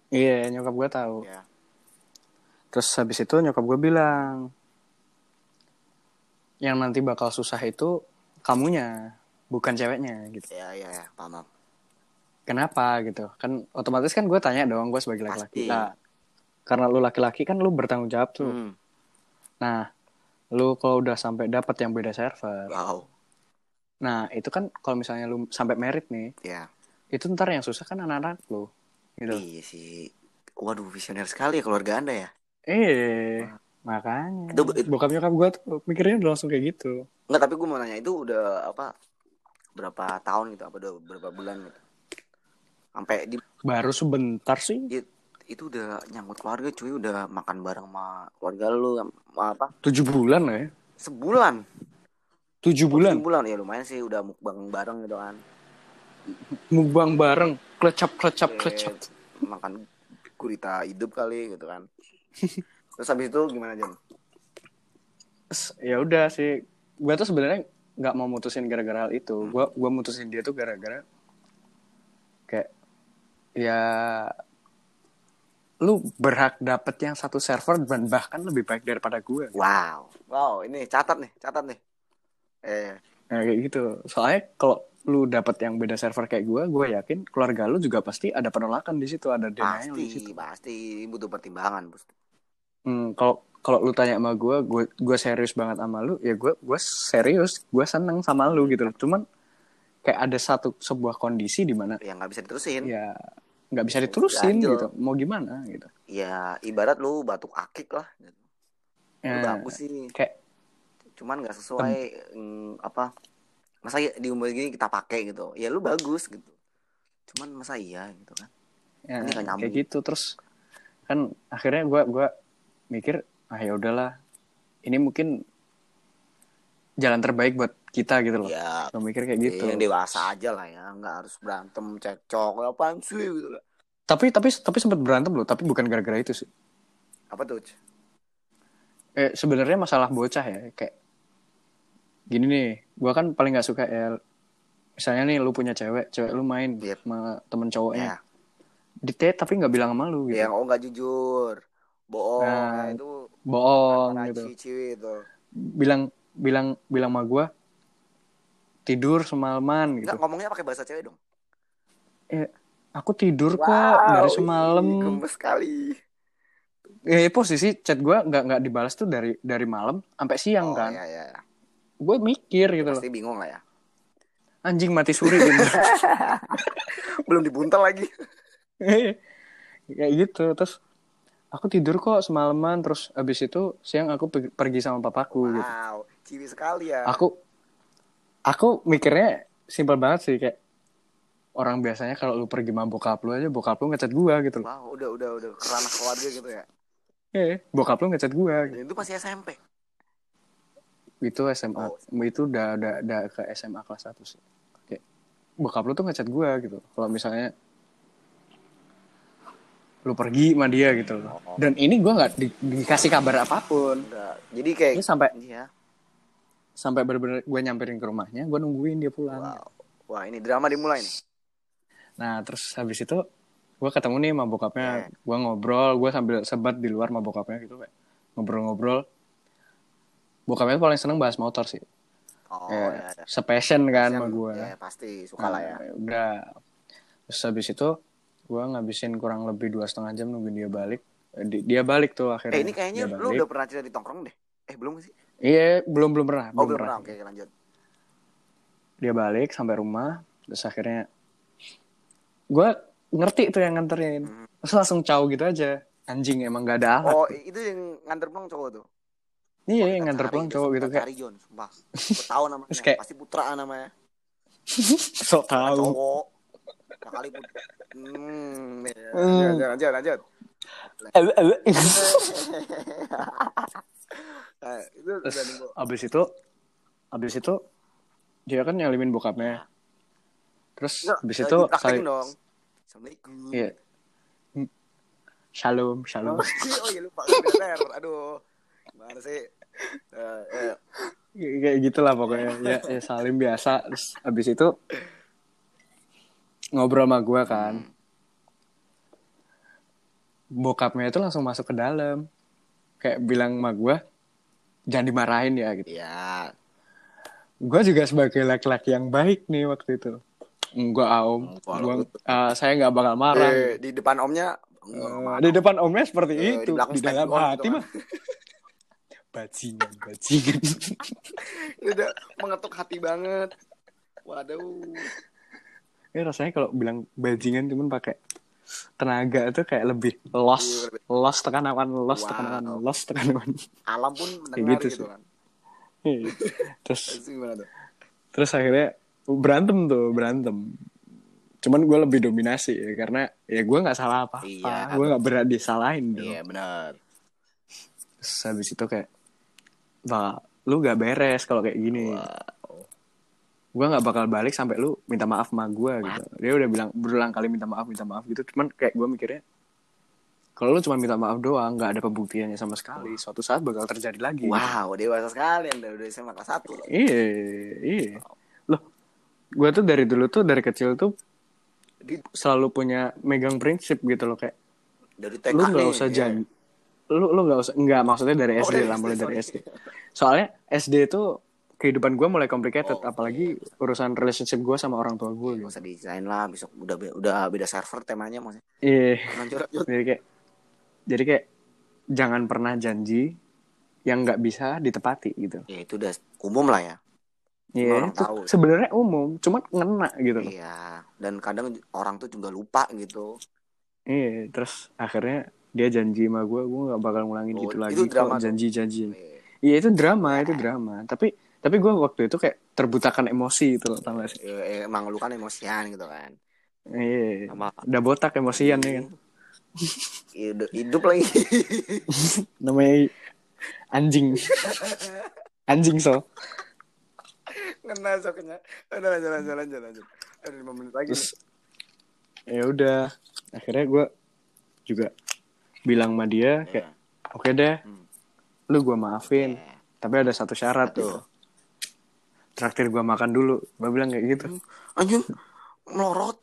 iya nyokap gue tahu Ya. Terus habis itu nyokap gue bilang, yang nanti bakal susah itu kamunya, bukan ceweknya gitu. Ya ya ya, paham. Kenapa gitu? Kan otomatis kan gue tanya dong, gue sebagai laki-laki. Nah, karena lu laki-laki kan lu bertanggung jawab tuh. Hmm. Nah, lu kalau udah sampai dapat yang beda server, Wow. nah itu kan kalau misalnya lu sampai merit nih, Ya. itu ntar yang susah kan anak-anak lu, gitu. Iya sih. Waduh, visioner sekali ya keluarga Anda ya. Eh, makanya. Itu- itu- Bokap nyokap gue tuh mikirnya udah langsung kayak gitu. Enggak, tapi gue mau nanya itu udah apa berapa tahun gitu, apa udah berapa bulan gitu. Sampai di Baru sebentar sih. it- itu udah nyangkut keluarga cuy, udah makan bareng sama keluarga lu sama apa? Tujuh bulan lah ya. Sebulan. Tujuh bulan. Sebulan ya lumayan sih udah mukbang bareng gitu kan. mukbang bareng klecap klecap Oke, klecap Makan gurita hidup kali gitu kan. Terus habis itu gimana Jon? Ya udah sih gue tuh sebenarnya nggak mau mutusin gara-gara hal itu gue gua mutusin dia tuh gara-gara kayak ya lu berhak dapet yang satu server dan bahkan lebih baik daripada gue Wow. Wow, ini catat nih, catat nih. Eh, Nah, kayak gitu. Soalnya kalau lu dapet yang beda server kayak gue, gue yakin keluarga lu juga pasti ada penolakan di situ, ada denial di situ. pasti, pasti butuh pertimbangan. Hmm, kalau kalau lu tanya sama gue, gue gue serius banget sama lu, ya gue gue serius, gue seneng sama lu gitu loh. Cuman kayak ada satu sebuah kondisi di mana Yang nggak bisa diterusin. ya nggak bisa diterusin Ganjel. gitu. Mau gimana gitu. Ya, ibarat lu batuk akik lah. Gitu. Lu Ya, bagus sih. kayak Cuman nggak sesuai mm, apa? Masa ya di umur gini kita pakai gitu. Ya lu bagus gitu. Cuman masa iya gitu kan. ya, Ini nyambung. kayak gitu terus kan akhirnya gue gua mikir ah ya udahlah ini mungkin jalan terbaik buat kita gitu loh. Ya, Gue mikir kayak gitu. yang dewasa aja lah ya. Nggak harus berantem, cekcok, apaan sih gitu. Tapi tapi tapi sempat berantem loh, tapi bukan gara-gara itu sih. Apa tuh? Eh sebenarnya masalah bocah ya, kayak gini nih, gua kan paling nggak suka ya misalnya nih lu punya cewek, cewek lu main Yep. sama temen cowoknya. Ya. Date tapi nggak bilang sama lu gitu. Yang oh nggak jujur. Bohong. Nah, Nah, itu Bohong gitu. ciwi itu. Bilang bilang bilang sama gua tidur semalaman gitu. Enggak ngomongnya pakai bahasa cewek dong. Eh, aku tidur kok dari semalam. Gemes sekali. Eh posisi chat gua nggak nggak dibalas tuh dari dari malam sampai siang oh, kan. Iya, iya. Gue mikir gitu loh. Pasti bingung lah ya. Anjing mati suri gitu. Belum dibuntal lagi. kayak gitu terus aku tidur kok semalaman terus abis itu siang aku pe- pergi sama papaku gitu Wow, ciwi sekali ya. aku aku mikirnya simpel banget sih kayak orang biasanya kalau lu pergi sama bokap lu aja bokap lu ngechat gua gitu loh Wow, udah udah udah kerana keluarga gitu ya. eh bokap lu ngechat gua gitu. Itu masih SMP. itu SMA Oh. itu udah udah udah ke SMA kelas 1 sih kayak bokap lu tuh ngechat gua gitu kalau misalnya lu pergi sama dia gitu loh Oh. dan ini gua nggak di- dikasih kabar apa pun Udah. Jadi kayak ini sampai Iya. sampai bener-bener gue nyamperin ke rumahnya gue nungguin dia pulang Wow. Wah, ini drama dimulai nih. nah terus habis itu gue ketemu nih sama bokapnya Iya. gue ngobrol gue sambil sebat di luar sama bokapnya gitu kayak ngobrol-ngobrol bokapnya paling seneng bahas motor sih Oh, ya, ya. ya. sepassion kan sama gue Ya, pasti suka lah ya. udah terus habis itu gue ngabisin kurang lebih dua setengah jam nungguin dia balik Eh, di- dia balik tuh akhirnya Eh, ini kayaknya Dia lu balik. udah pernah cerita di tongkrong deh. Eh, belum sih? iya belum belum pernah Oh, belum pernah. Oke, oke, lanjut. dia balik sampai rumah terus akhirnya gue ngerti tuh yang nganterin Hmm. terus langsung caw gitu aja anjing emang gak ada alat Oh, itu yang nganter pulang cowok tuh. iya Wah, yang nganter pulang cowok gitu kayak Cari John, sumpah. Gue tahu namanya. Kayak- Pasti Putra namanya. sok tahu Cowok. Sekali put. Hmm, ya. Hmm. Lanjut, lanjut, lanjut. Nah, itu terus udah nunggu. abis itu abis itu dia kan nyalimin bokapnya terus Nggak, abis eh, itu saling dong. Assalamualaikum. iya Hmm. shalom shalom Oh, oh iya lupa. Aduh. Gimana sih? Eh, eh. kayak gitulah pokoknya ya, ya salim biasa terus abis itu ngobrol sama gue kan. Bokapnya itu langsung masuk ke dalam. Kayak bilang sama gue jangan dimarahin ya gitu. Ya, gue juga sebagai laki-laki yang baik nih waktu itu. Enggak om Gua, eh, saya nggak bakal marah. Eh, di depan omnya Eh, di depan omnya seperti Eh, itu di di dalam hati gitu kan. mah bajingan bajingan. Ini udah mengetuk hati banget. Waduh. Ini rasanya kalau bilang bajingan cuman pakai tenaga itu kayak lebih los Iya, lebih- los tekanan los Wow. tekanan los tekanan Alam pun mendengar gitu gitu, sih. kan. Iya. terus Terus akhirnya berantem tuh berantem cuman gue lebih dominasi ya karena ya gue nggak salah apa apa Iya. gue nggak berat disalahin dong Iya benar. terus habis itu kayak wah lu gak beres kalau kayak gini gue nggak bakal balik sampai lu minta maaf sama gue gitu dia udah bilang berulang kali minta maaf minta maaf gitu cuman kayak gue mikirnya kalau lu cuma minta maaf doang nggak ada pembuktiannya sama sekali suatu saat bakal terjadi lagi Wow, dewasa sekali Anda udah SMA kelas 1. iya iya loh gue tuh dari dulu tuh dari kecil tuh Di selalu punya megang prinsip gitu loh kayak dari TK lu nggak usah ya. janji lu lu nggak usah nggak maksudnya dari Oh, SD dari lah mulai dari. SD soalnya SD itu kehidupan gue mulai complicated Oh, apalagi urusan relationship gue sama orang tua gue gitu usah desain lah, besok udah be- udah beda server temanya maksudnya. iya lanjut. jadi kayak jadi kayak jangan pernah janji yang nggak bisa ditepati gitu Ya itu udah umum lah ya. iya itu tahu. sebenarnya umum cuman ngena gitu loh Iya, dan kadang orang tuh juga lupa gitu. iya terus akhirnya dia janji sama gue gue nggak bakal ngulangin Oh, gitu itu lagi drama kok tuh. janji janji Iya. iya itu drama itu drama tapi tapi gue waktu itu kayak terbutakan emosi itu loh tau gak sih Ya, emang lu kan emosian gitu kan. iya Sama udah botak emosian ya kan hidup, hidup lagi. namanya anjing anjing so Kena soknya. Udah lanjut lanjut lanjut lanjut. Ada lima menit lagi. terus ya udah akhirnya gue juga bilang sama dia kayak oke deh Hmm. lu gue maafin Iya. tapi ada satu syarat Betul. Traktir gue makan dulu. Gue bilang kayak gitu. Anjing melorot.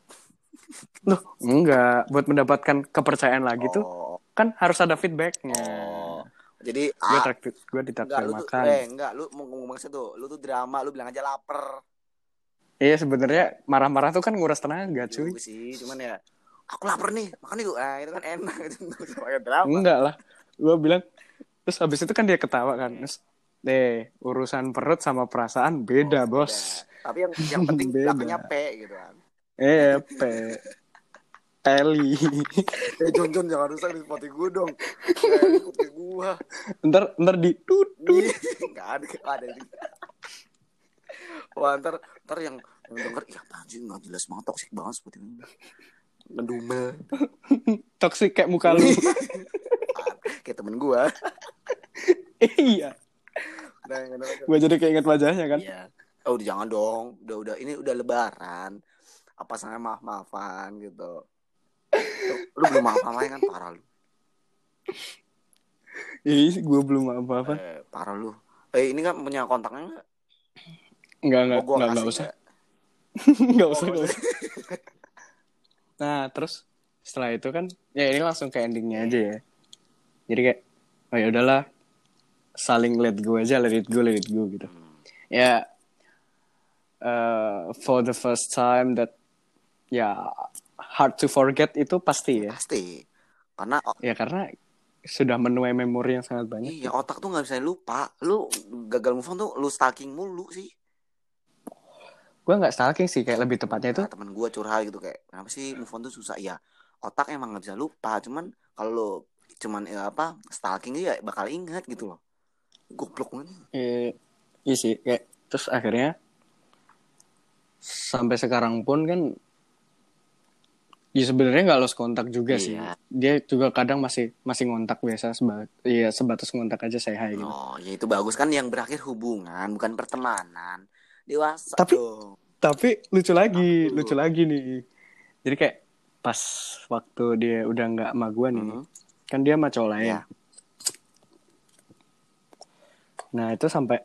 loh enggak. Buat mendapatkan kepercayaan lagi tuh Oh, kan harus ada feedbacknya. Oh. Jadi gue ah, traktir gue enggak ditraktir lu tuh makan. eh enggak lu mau ngomong maksud tuh. Lu tuh drama, lu bilang aja lapar. iya sebenarnya marah-marah tuh kan nguras tenaga cuy. Juga sih, cuman ya aku lapar nih, makan yuk. Ah, itu kan enak. Itu enggak lah. Gue bilang terus habis itu kan dia ketawa kan. Terus deh urusan perut sama perasaan beda Oh, bos beda. Tapi yang yang penting belakangnya P gitu kan. eh pe Teli Eh Jon Jon jangan rusak di spoti gue dong. Eh, ikut ke gua. ntar ntar di tut tut. Enggak ada nggak ada. Wah, ntar, ntar yang, denger, ya anjing nggak jelas banget, toksik banget seperti ini. Ngedumel. toxic kayak muka lu Kayak temen gua. iya gue jadi keinget wajahnya kan Iya. Oh, udah jangan dong. Udah udah ini udah lebaran. Apa sana maaf-maafan gitu. Lu, lu belum maaf-maafan kan parah lu. ih gue belum apa-apa Eh, parah lu. Eh, ini kan punya kontaknya enggak? nggak nggak Oh, gua nggak nggak usah nggak Oh, usah nggak usah nah terus setelah itu kan ya ini langsung ke endingnya aja ya jadi kayak oh ya udahlah saling let go aja let it go let it go gitu. Ya uh, for the first time that ya hard to forget itu pasti ya. Pasti. Karena ya karena sudah menuai memori yang sangat banyak. Iya otak tuh nggak bisa lupa. Lu gagal move on tuh lu stalking mulu sih. gue nggak stalking sih kayak lebih tepatnya itu. Nah, temen gue curhat gitu kayak kenapa sih move on tuh susah? Ya otak emang nggak bisa lupa. Cuman kalau cuman ya apa stalking ya bakal ingat gitu loh goblok banget eh, iya sih kayak terus akhirnya sampai sekarang pun kan ya sebenarnya nggak lost kontak juga sih Iya. dia juga kadang masih masih ngontak biasa sebatas ya sebatas ngontak aja saya hai gitu oh ya itu bagus kan yang berakhir hubungan bukan pertemanan dewasa Tapi- dong tapi lucu lagi Apa tuh? lucu lagi nih jadi kayak pas waktu dia udah nggak sama gue nih Mhm. kan dia sama cowok lain Iya. Nah itu sampai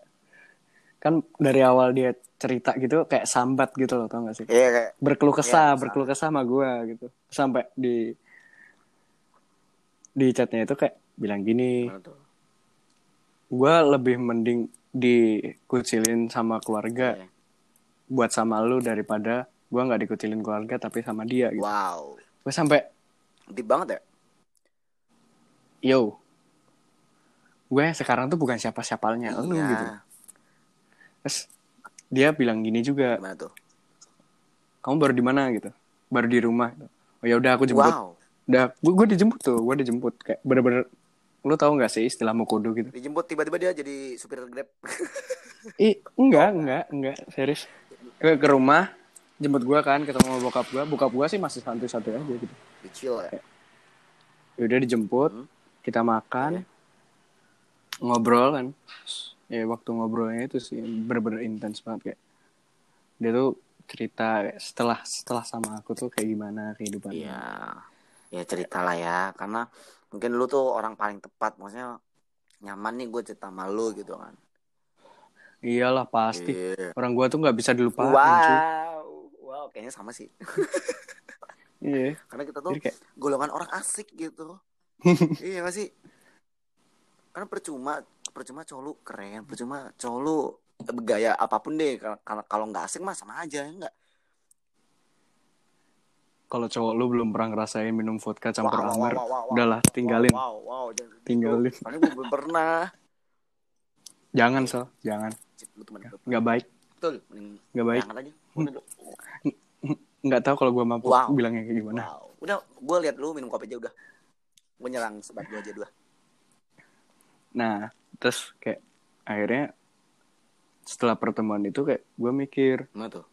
kan dari awal dia cerita gitu kayak sambat gitu loh tau gak sih? Iya kayak berkeluh kesah Iya, berkeluh kesah sama gue gitu. Sampai di di chatnya itu kayak bilang gini gue lebih mending dikucilin sama keluarga Iya. buat sama lu daripada gue nggak dikucilin keluarga tapi sama dia gitu. Wow. Gue sampai deep banget ya? Yo gue sekarang tuh bukan siapa siapanya lu Iya. gitu. Terus dia bilang gini juga gimana tuh? Kamu baru di mana? gitu. Baru di rumah. Gitu. oh ya udah aku jemput. Wow. Udah gue gue dijemput tuh gue dijemput. Kayak bener-bener lu tahu nggak sih istilah mukodo gitu? Dijemput tiba-tiba dia jadi supir grab. Ih enggak enggak enggak serius. Ke ke rumah jemput gue kan ketemu sama bokap gue bokap gue sih masih santai-santai aja gitu. Kecil ya? Ya udah dijemput Hmm. kita makan ngobrol kan. Ya waktu ngobrolnya itu sih bener-bener intens banget kayak dia tuh cerita kayak setelah setelah sama aku tuh kayak gimana kehidupannya. Iya, ya cerita lah ya, karena mungkin lu tuh orang paling tepat, maksudnya nyaman nih gue cerita sama lu gitu kan. iyalah pasti. Iya. orang gua tuh nggak bisa dilupain cuy. Wow, wow, kayaknya sama sih. Iya. karena kita tuh kayak golongan orang asik gitu. Iya gak sih karena percuma percuma lu keren percuma cowok lu bergaya apa pun deh kalau kalau nggak asik mah sama aja ya nggak kalau cowok lu belum pernah ngerasain minum vodka campur Wow, wow, wow, wow, wow. udahlah tinggalin. wow wow, wow gitu. Tinggalin. karena gue belum pernah Jangan so, jangan. Nggak baik, betul nggak baik. Nggak tahu kalau gue mampu Wow. bilangnya kayak gimana. wow udah gue lihat lu minum kopi aja udah gue nyerang sebat gue aja dua Nah, terus kayak akhirnya setelah pertemuan itu kayak gue mikir Gimana tuh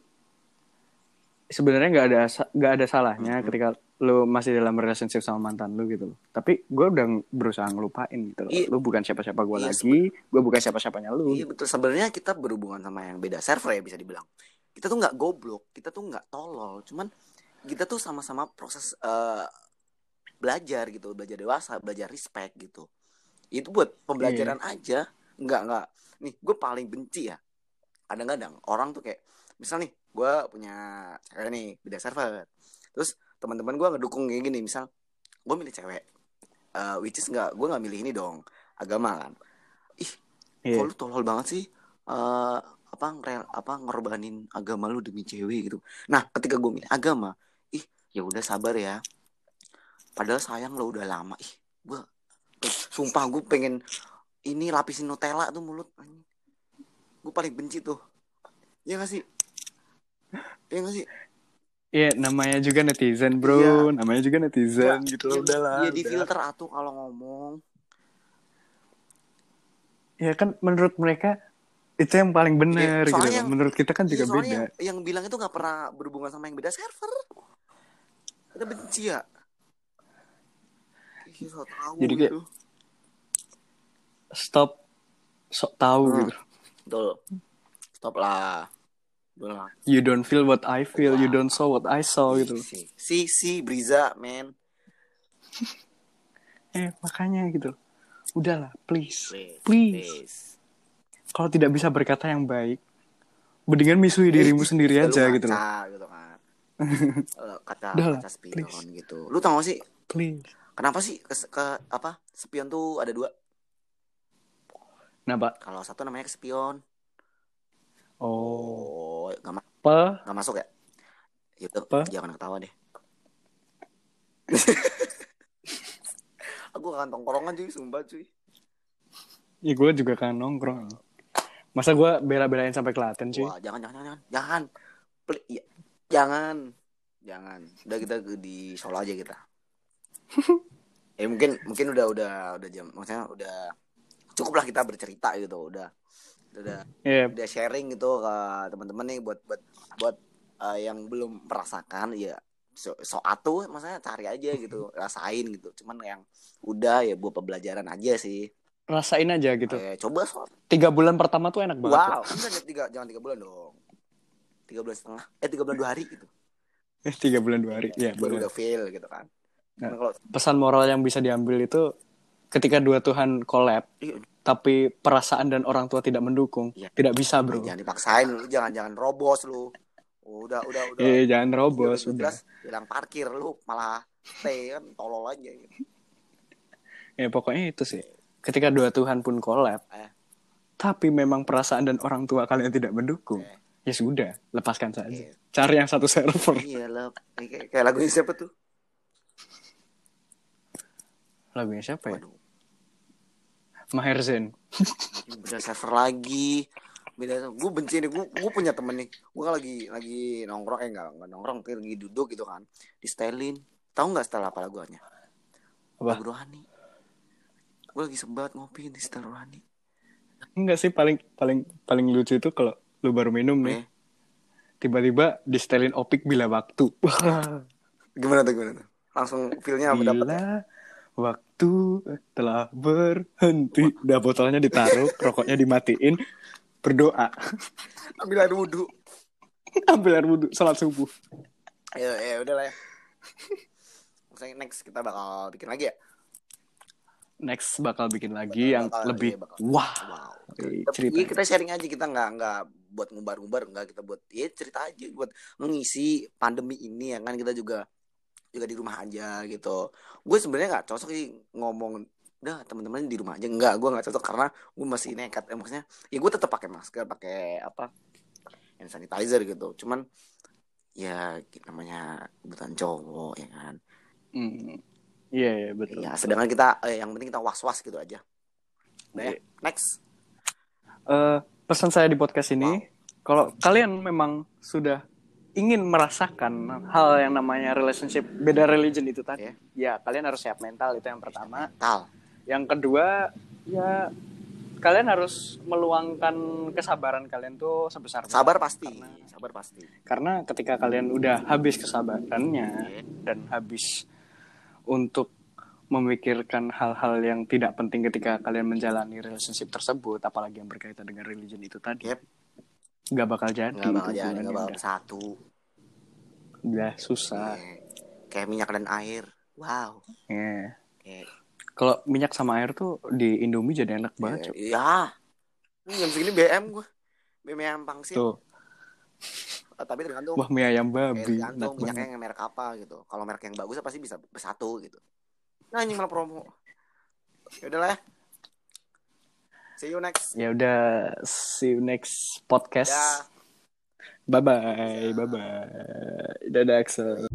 sebenarnya nggak ada nggak ada salahnya Mhm. ketika lu masih dalam relationship sama mantan lu gitu loh. Tapi gue udah berusaha ngelupain gitu loh. Iya. Lu bukan siapa-siapa gue Iya, lagi, gue bukan siapa-siapanya lu. Iya betul sebenarnya kita berhubungan sama yang beda server ya bisa dibilang. Kita tuh nggak goblok, kita tuh nggak tolol, cuman kita tuh sama-sama proses eh, belajar gitu, belajar dewasa, belajar respect gitu. Itu buat pembelajaran Iya. aja, nggak nggak. Nih gue paling benci ya. Kadang-kadang orang tuh kayak, misal nih gue punya cewek nih beda server, terus teman-teman gue ngedukung kayak gini, misal gue milih cewek, eh, which is nggak, gue nggak milih ini dong, agama kan. Ih Iya. kok lu tolol banget sih eh apa ngerel apa ngorbanin agama lu demi cewek gitu nah ketika gue milih agama ih ya udah sabar ya padahal sayang lo udah lama ih gue sumpah gue pengen ini lapisin Nutella tuh mulut gue paling benci tuh ya gak sih ya gak sih Iya, namanya juga netizen, bro. Iya. Namanya juga netizen gitu loh. Udah lah. dia di filter atuh kalau ngomong Ya kan menurut mereka itu yang paling benar Iya, gitu. soalnya loh. yang- Menurut kita kan juga Iya, soalnya beda. yang, yang bilang itu nggak pernah berhubungan sama yang beda server kita benci ya Ih, so tahu Jadi kayak- gitu. Stop sok tahu Hmm. gitu. Betul. Stop lah. You don't feel what I feel, you don't saw what I saw gitu. Si, si, si Briza, man. Eh, makanya gitu. Udahlah, please. Please. Please. please. Kalau tidak bisa berkata yang baik, mendingan misui dirimu sendiri lu aja gitu loh. kaca, gitu kan. Eh, kaca, Udah lah, kaca spion please. gitu. Lu tau gak sih Please. Kenapa sih ke, ke apa spion tuh ada dua? Kenapa? Kalau satu namanya spion. Oh, Oh, nggak ma- apa? nggak masuk ya? Itu jangan ketawa deh. Aku akan tongkrongan cuy, sumpah cuy. Ya gue juga kan nongkrong. Masa gue bela-belain sampai Klaten cuy? Wah, jangan jangan jangan. Jangan. Iya. Jangan. Jangan. Udah kita di Solo aja kita. Eh mungkin mungkin udah udah udah jam maksudnya udah cukup lah kita bercerita gitu udah udah Iya, udah sharing gitu ke teman-teman nih buat buat buat eh, yang belum merasakan ya so, so atuh maksudnya cari aja gitu rasain gitu cuman yang udah ya buat pembelajaran aja sih rasain aja gitu. Eh, coba so Tiga bulan pertama tuh enak banget. wow enggak tiga jangan tiga bulan dong tiga bulan setengah eh tiga bulan dua hari gitu Eh, tiga bulan dua hari. Ya, baru bener. udah fail gitu kan Nah. Kalau Pesan moral yang bisa diambil itu ketika dua Tuhan collab, Iya. tapi perasaan dan orang tua tidak mendukung, Iya. tidak bisa bro. jangan dipaksain lu jangan jangan robos lu udah udah udah Eh, jangan Udah, robos, udah hilang parkir lu malah stay kan tolol aja gitu. Ya pokoknya itu sih. Ketika dua Tuhan pun collab, Eh. tapi memang perasaan dan orang tua kalian tidak mendukung, Eh. ya sudah, lepaskan saja. Iya. Cari yang satu server. iya kayak lagunya siapa tuh Lagunya siapa ya? Waduh, Maher Zain. beda server lagi. Beda gue benci nih gue gue punya temen nih. Gue lagi lagi nongkrong eh enggak enggak nongkrong tapi lagi duduk gitu kan. Di setelin tahu nggak setel apa lagunya? Apa? lagu rohani. Gue lagi sebat ngopi di setel rohani. Enggak sih paling paling paling lucu itu kalau lu baru minum nih, Eh, tiba-tiba di setelin opik bila waktu. Wah, gimana tuh gimana tuh? Langsung feelnya apa dapet ya? Waktu telah berhenti. Udah botolnya ditaruh, rokoknya dimatiin, berdoa. ambil air wudhu Ambil air wudhu, salat subuh. ya ya udah lah ya next kita bakal bikin lagi ya Next bakal bikin lagi yang Bakal- lebih iya, bakal. wah. wow Tapi cerita. iya, kita sharing aja kita nggak nggak buat ngubar-ngubar nggak kita buat ya cerita aja buat mengisi pandemi ini ya kan kita juga juga di rumah aja gitu. Gue sebenarnya nggak cocok sih ngomong udah teman-teman di rumah aja. Enggak gue nggak cocok karena gue masih nekat. Eh, maksudnya ya gue tetap pakai masker pakai apa hand sanitizer gitu. Cuman ya namanya kebutuhan cowok ya kan? Hmm. Iya, iya, betul. ya sedangkan kita eh, yang penting kita was was gitu aja. Udah ya Iya. next. Eh, pesan saya di podcast ini, kalau kalian memang sudah ingin merasakan hal yang namanya relationship beda religion itu tadi, ya kalian harus siap mental itu yang pertama. mental Yang kedua, ya kalian harus meluangkan kesabaran kalian tuh sebesar sabar pasti Karena- sabar pasti Karena ketika kalian udah habis kesabarannya Iya. dan habis untuk memikirkan hal-hal yang tidak penting ketika kalian menjalani relationship tersebut, apalagi yang berkaitan dengan religion itu tadi, Yep. Nggak bakal jadi. nggak bakal itu jadi nggak bakal udah, satu. Udah susah. Iya. kayak minyak dan air. Wow. Iya. kayak Kalau minyak sama air tuh di Indomie jadi enak banget. Iya ini jam segini BM gue BM yang pangsit. Tuh, Eh, tapi tergantung. Wah mie ayam Eh, babi, tergantung. Enak minyaknya yang merek apa gitu. Kalau merek yang bagus pasti bisa bersatu gitu. Nah ini malah promo. Ya udahlah ya see you next Ya udah, see you next podcast. ya Bye bye, bye bye. Dadah Axel.